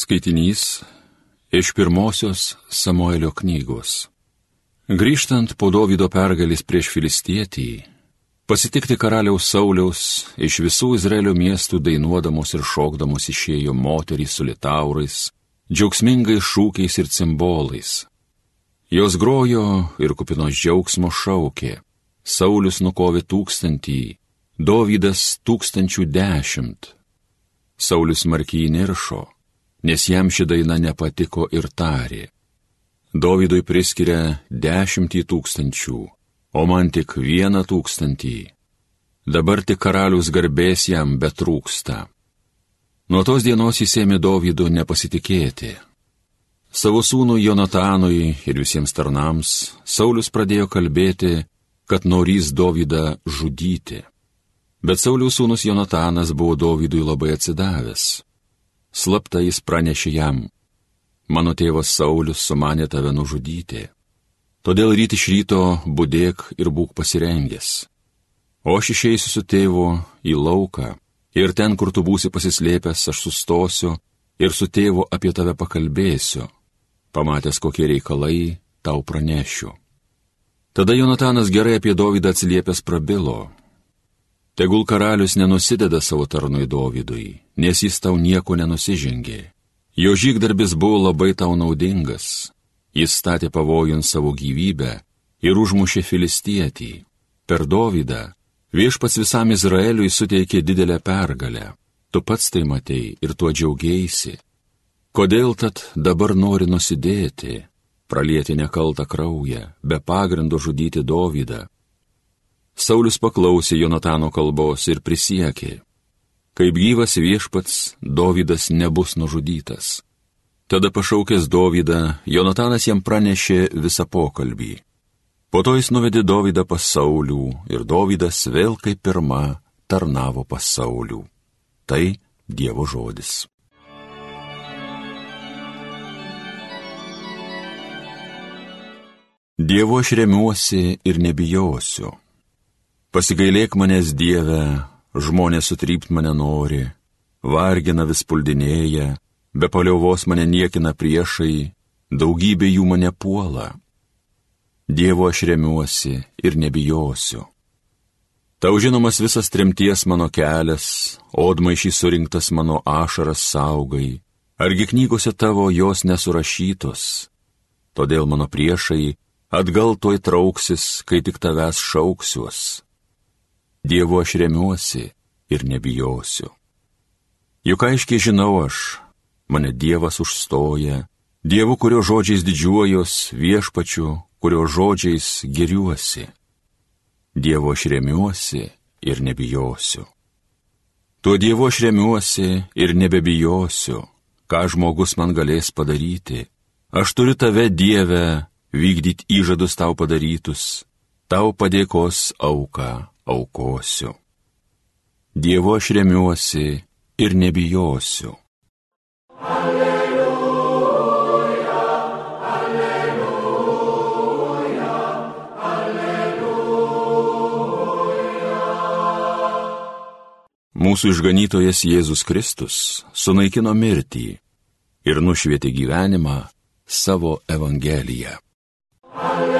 Skaitinys iš pirmosios Samuelio knygos. Grįžtant po Dovido pergalės prieš filistietį, pasitikti karaliaus Sauliaus iš visų Izraelio miestų dainuodamos ir šokdamos išėjo moterys su litaurais, džiaugsmingais šūkiais ir cimbolais. Jos grojo ir kupinos džiaugsmo šaukė. Saulis nukovė tūkstantį, Dovydas tūkstančių dešimt. Saulis markiai niršo nes jam ši daina nepatiko ir tarė. Dovydui priskiria dešimtį tūkstančių, o man tik vieną tūkstantį. Dabar tik karalius garbės jam betrūksta. Nuo tos dienos jis ėmė Dovydu nepasitikėti. Savo sūnui Jonatanui ir visiems tarnams Saulis pradėjo kalbėti, kad norys Dovydą žudyti. Bet Sauliaus sūnus Jonatanas buvo Dovydui labai atsidavęs. Slapta jis pranešė jam, mano tėvas Saulis sumanė tave nužudyti. Todėl ryt iš ryto būdėk ir būk pasirengęs. O aš išeisiu su tėvu į lauką ir ten, kur tu būsi pasislėpęs, aš sustosiu ir su tėvu apie tave pakalbėsiu. Pamatęs, kokie reikalai, tau pranešiu. Tada Jonatanas gerai apie Dovydą atsiliepęs prabilo. Tegul karalius nenusideda savo tarnui Dovydui, nes jis tau nieko nenusižengė. Jo žygdarbis buvo labai tau naudingas. Jis statė pavojant savo gyvybę ir užmušė filistietį. Per Dovydą viešpats visam Izraeliui suteikė didelę pergalę. Tu pats tai matei ir tuo džiaugiaisi. Kodėl tad dabar nori nusidėti, pralieti nekaltą kraują, be pagrindo žudyti Dovydą? Saulis paklausė Jonatano kalbos ir prisiekė, kaip gyvas viešpats, Dovydas nebus nužudytas. Tada pašaukęs Dovydą, Jonatanas jam pranešė visą pokalbį. Po to jis nuvedė Dovydą pas Saulių ir Dovydas vėl kaip pirma tarnavo pas Saulių. Tai Dievo žodis. Dievo aš remiuosi ir nebijosiu. Pasigailėk manęs Dieve, žmonės sutrypt mane nori, vargina vis puldinėja, be paliauvos mane niekina priešai, daugybė jų mane puola. Dievo aš remiuosi ir nebijosiu. Tau žinomas visas tremties mano kelias, odmaišys surinktas mano ašaras saugai, argi knygose tavo jos nesurašytos. Todėl mano priešai atgal toj trauksis, kai tik tavęs šauksiuos. Dievu aš remiuosi ir nebijosiu. Juk aiškiai žinau aš, mane Dievas užstoja, Dievu, kurio žodžiais didžiuojos, viešpačiu, kurio žodžiais geriuosi. Dievo aš remiuosi ir nebijosiu. Tuo Dievu aš remiuosi ir nebebijosiu, ką žmogus man galės padaryti. Aš turiu tave, Dieve, vykdyti įžadus tau padarytus, tau padėkos auką aukosiu. Dievo aš remiuosi ir nebijosiu. Alleluja, alleluja, alleluja. Mūsų išganytojas Jėzus Kristus sunaikino mirtį ir nušvietė gyvenimą savo Evangeliją. Alleluja.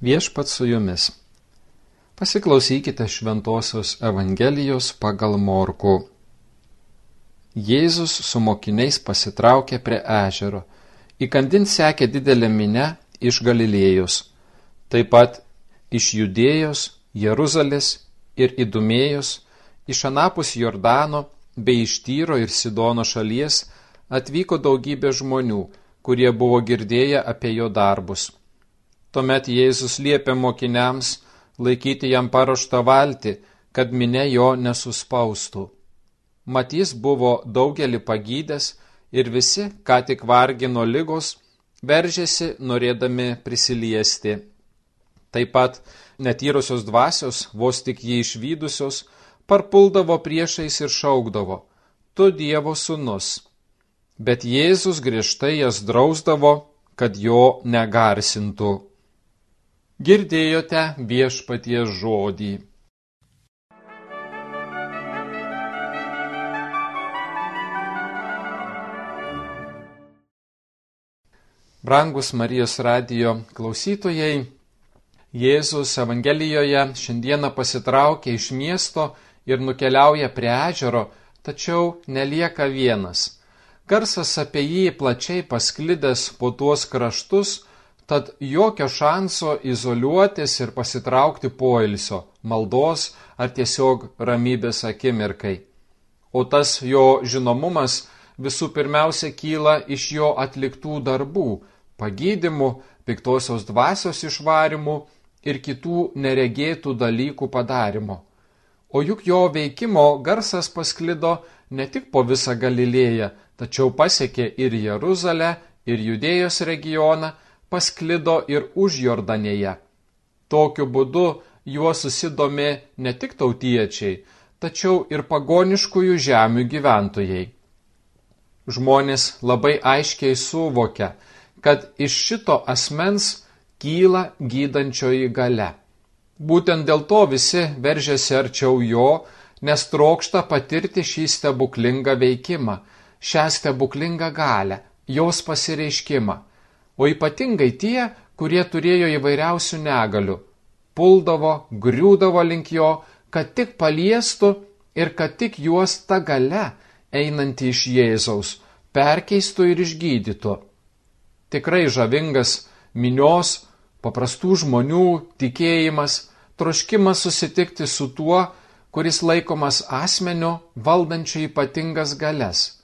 Viešpat su jumis. Pasiklausykite Šventojios Evangelijos pagal Morku. Jėzus su mokiniais pasitraukė prie ežero. Įkandin sekė didelė minė iš Galilėjos, taip pat iš Judėjos, Jeruzalės ir Idumėjos, iš Anapus Jordano bei iš Tyro ir Sidono šalies atvyko daugybė žmonių, kurie buvo girdėję apie jo darbus Tuomet Jėzus liepė mokiniams laikyti jam paruoštą valtį, kad minė jo nesuspaustų. Matys buvo daugelį pagydęs ir visi, ką tik vargino lygos, veržėsi norėdami prisiliesti. Taip pat netyrusios dvasios, vos tik jį išvykusios, parpuldavo priešais ir šaukdavo, tu Dievo sūnus. bet Jėzus griežtai jas drausdavo, kad jo negarsintų. Girdėjote viešpaties žodį. Brangus Marijos radijo klausytojai, Jėzus Evangelijoje šiandieną pasitraukia iš miesto ir nukeliauja prie ežero, tačiau nelieka vienas. Garsas apie jį plačiai pasklidęs po tuos kraštus, tad jokio šanso izoliuotis ir pasitraukti poilsio, maldos ar tiesiog ramybės akimirkai. O tas jo žinomumas visų pirmiausia kyla iš jo atliktų darbų - pagydimų, piktosios dvasios išvarimų ir kitų neregėtų dalykų padarimo. O juk jo veikimo garsas pasklido ne tik po visą Galilėją, tačiau pasiekė ir Jeruzalę, ir Judėjos regioną, pasklido ir už Jordanėje. Tokiu būdu juo susidomė ne tik tautiečiai, tačiau ir pagoniškųjų žemių gyventojai žmonės labai aiškiai suvokia, kad iš šito asmens kyla gydančioji gale. Būtent dėl to visi veržiasi arčiau jo, nes trokšta patirti šį stebuklingą veikimą, šią stebuklingą galę, jos pasireiškimą. O ypatingai tie, kurie turėjo įvairiausių negalių, puldavo, griūdavo link jo, kad tik paliestų ir kad tik juos ta gale einantį iš Jėzaus, perkeistų ir išgydytų. Tikrai žavingas minios, paprastų žmonių tikėjimas, troškimas susitikti su tuo, kuris laikomas asmeniu valdančiu ypatingas galės.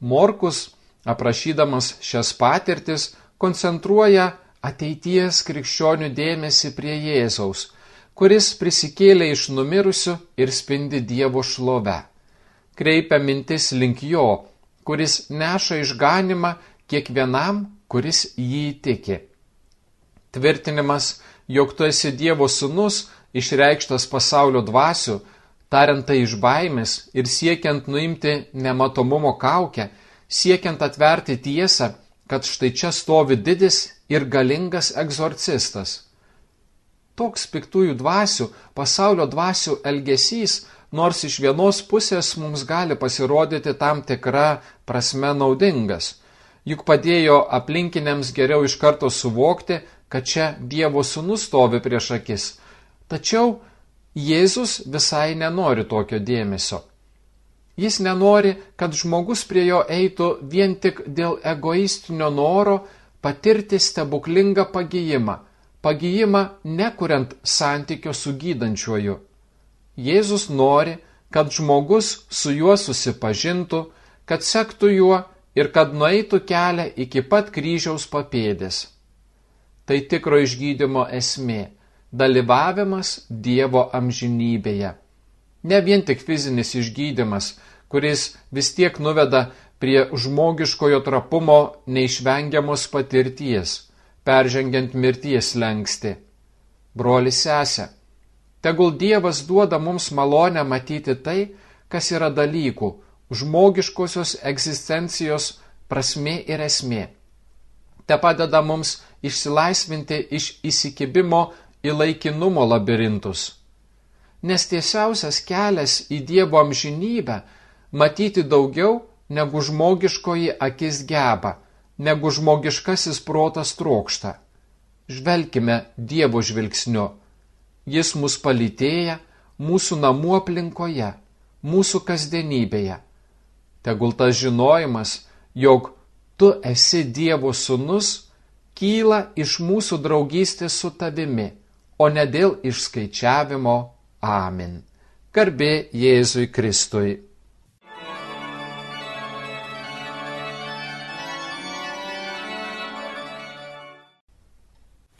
Morkus, aprašydamas šias patirtis, koncentruoja ateities krikščionių dėmesį prie Jėzaus, kuris prisikėlė iš numirusių ir spindi Dievo šlove kreipia mintis link jo, kuris neša išganimą kiekvienam, kuris jį tiki. Tvirtinimas, jog tu esi Dievo sūnus, išreikštas pasaulio dvasių, tariant tai iš baimės ir siekiant nuimti nematomumo kaukę, siekiant atverti tiesą, kad štai čia stovi didis ir galingas egzorcistas. Toks piktųjų dvasių, pasaulio dvasių elgesys nors iš vienos pusės mums gali pasirodyti tam tikra prasme naudingas. Juk padėjo aplinkiniams geriau iš karto suvokti, kad čia Dievo sūnus stovi prieš akis. Tačiau Jėzus visai nenori tokio dėmesio. Jis nenori, kad žmogus prie jo eitų vien tik dėl egoistinio noro patirti stebuklingą pagyjimą, pagyjimą nekuriant santykio su gydančiuoju. Jėzus nori, kad žmogus su juo susipažintų, kad sektų juo ir kad nueitų kelią iki pat kryžiaus papėdės. Tai tikro išgydymo esmė - dalyvavimas Dievo amžinybėje. Ne vien tik fizinis išgydymas, kuris vis tiek nuveda prie žmogiškojo trapumo neišvengiamos patirties, peržengiant mirties lengsti. Broli sesė, Tegul Dievas duoda mums malonę matyti tai, kas yra dalykų, žmogiškosios egzistencijos prasme ir esmė. Te padeda mums išsilaisvinti iš įsikibimo į laikinumo labirintus. Nes tiesiausias kelias į Dievo amžinybę - matyti daugiau, negu žmogiškoji akis geba, negu žmogiškasis protas trokšta. Žvelkime Dievo žvilgsniu Jis mus palytėja mūsų namų aplinkoje, mūsų kasdienybėje. Tegul tas žinojimas, jog tu esi Dievo sūnus, kyla iš mūsų draugystės su tavimi, o ne dėl išskaičiavimo. Amen. Garbė Jėzui Kristui.